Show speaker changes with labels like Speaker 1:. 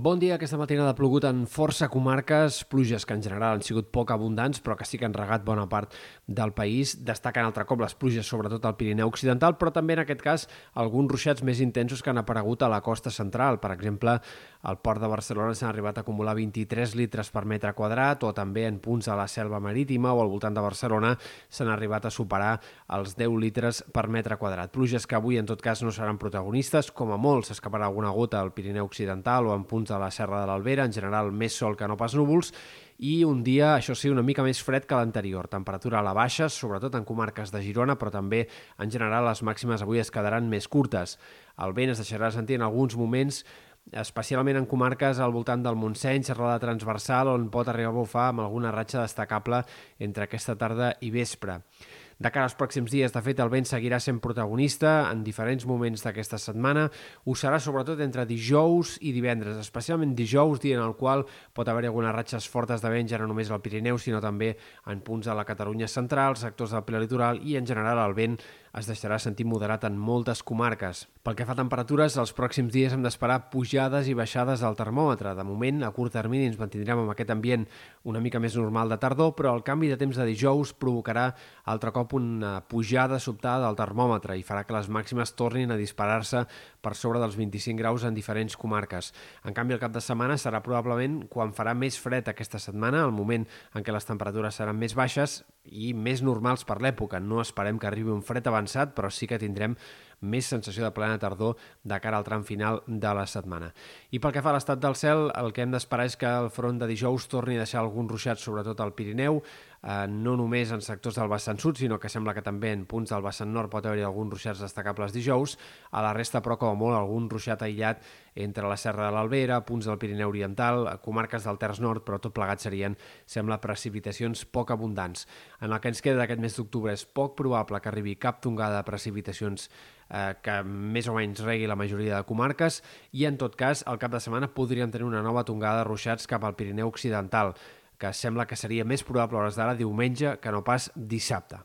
Speaker 1: Bon dia. Aquesta matinada ha plogut en força comarques, pluges que en general han sigut poc abundants, però que sí que han regat bona part del país. Destaquen altre cop les pluges, sobretot al Pirineu Occidental, però també en aquest cas alguns ruixats més intensos que han aparegut a la costa central. Per exemple, al port de Barcelona s'han arribat a acumular 23 litres per metre quadrat, o també en punts a la selva marítima o al voltant de Barcelona s'han arribat a superar els 10 litres per metre quadrat. Pluges que avui, en tot cas, no seran protagonistes. Com a molt s'escaparà alguna gota al Pirineu Occidental o en punts de la Serra de l'Albera, en general més sol que no pas núvols, i un dia, això sí, una mica més fred que l'anterior. Temperatura a la baixa, sobretot en comarques de Girona, però també en general les màximes avui es quedaran més curtes. El vent es deixarà sentir en alguns moments especialment en comarques al voltant del Montseny, serrada transversal, on pot arribar a bufar amb alguna ratxa destacable entre aquesta tarda i vespre. De cara als pròxims dies, de fet, el vent seguirà sent protagonista en diferents moments d'aquesta setmana. Ho serà sobretot entre dijous i divendres, especialment dijous, dia en el qual pot haver-hi algunes ratxes fortes de vent, ja no només al Pirineu, sinó també en punts de la Catalunya central, sectors del prelitoral i, en general, el vent es deixarà sentir moderat en moltes comarques. Pel que fa a temperatures, els pròxims dies hem d'esperar pujades i baixades del termòmetre. De moment, a curt termini, ens mantindrem amb aquest ambient una mica més normal de tardor, però el canvi de temps de dijous provocarà altre cop una pujada sobtada del termòmetre i farà que les màximes tornin a disparar-se per sobre dels 25 graus en diferents comarques. En canvi, el cap de setmana serà probablement quan farà més fred aquesta setmana, el moment en què les temperatures seran més baixes i més normals per l'època. No esperem que arribi un fred avançat, però sí que tindrem més sensació de plena tardor de cara al tram final de la setmana. I pel que fa a l'estat del cel, el que hem d'esperar és que el front de dijous torni a deixar alguns ruixats, sobretot al Pirineu, eh, no només en sectors del vessant sud, sinó que sembla que també en punts del vessant nord pot haver-hi alguns ruixats destacables dijous, a la resta, però, com a molt, algun ruixat aïllat entre la Serra de l'Albera, punts del Pirineu Oriental, comarques del Terç Nord, però tot plegat serien, sembla, precipitacions poc abundants. En el que ens queda d'aquest mes d'octubre és poc probable que arribi cap tongada de precipitacions eh, que més o menys regui la majoria de comarques. I en tot cas el cap de setmana podríem tenir una nova tongada de ruixats cap al Pirineu Occidental que sembla que seria més probable a hores d'ara diumenge que no pas dissabte.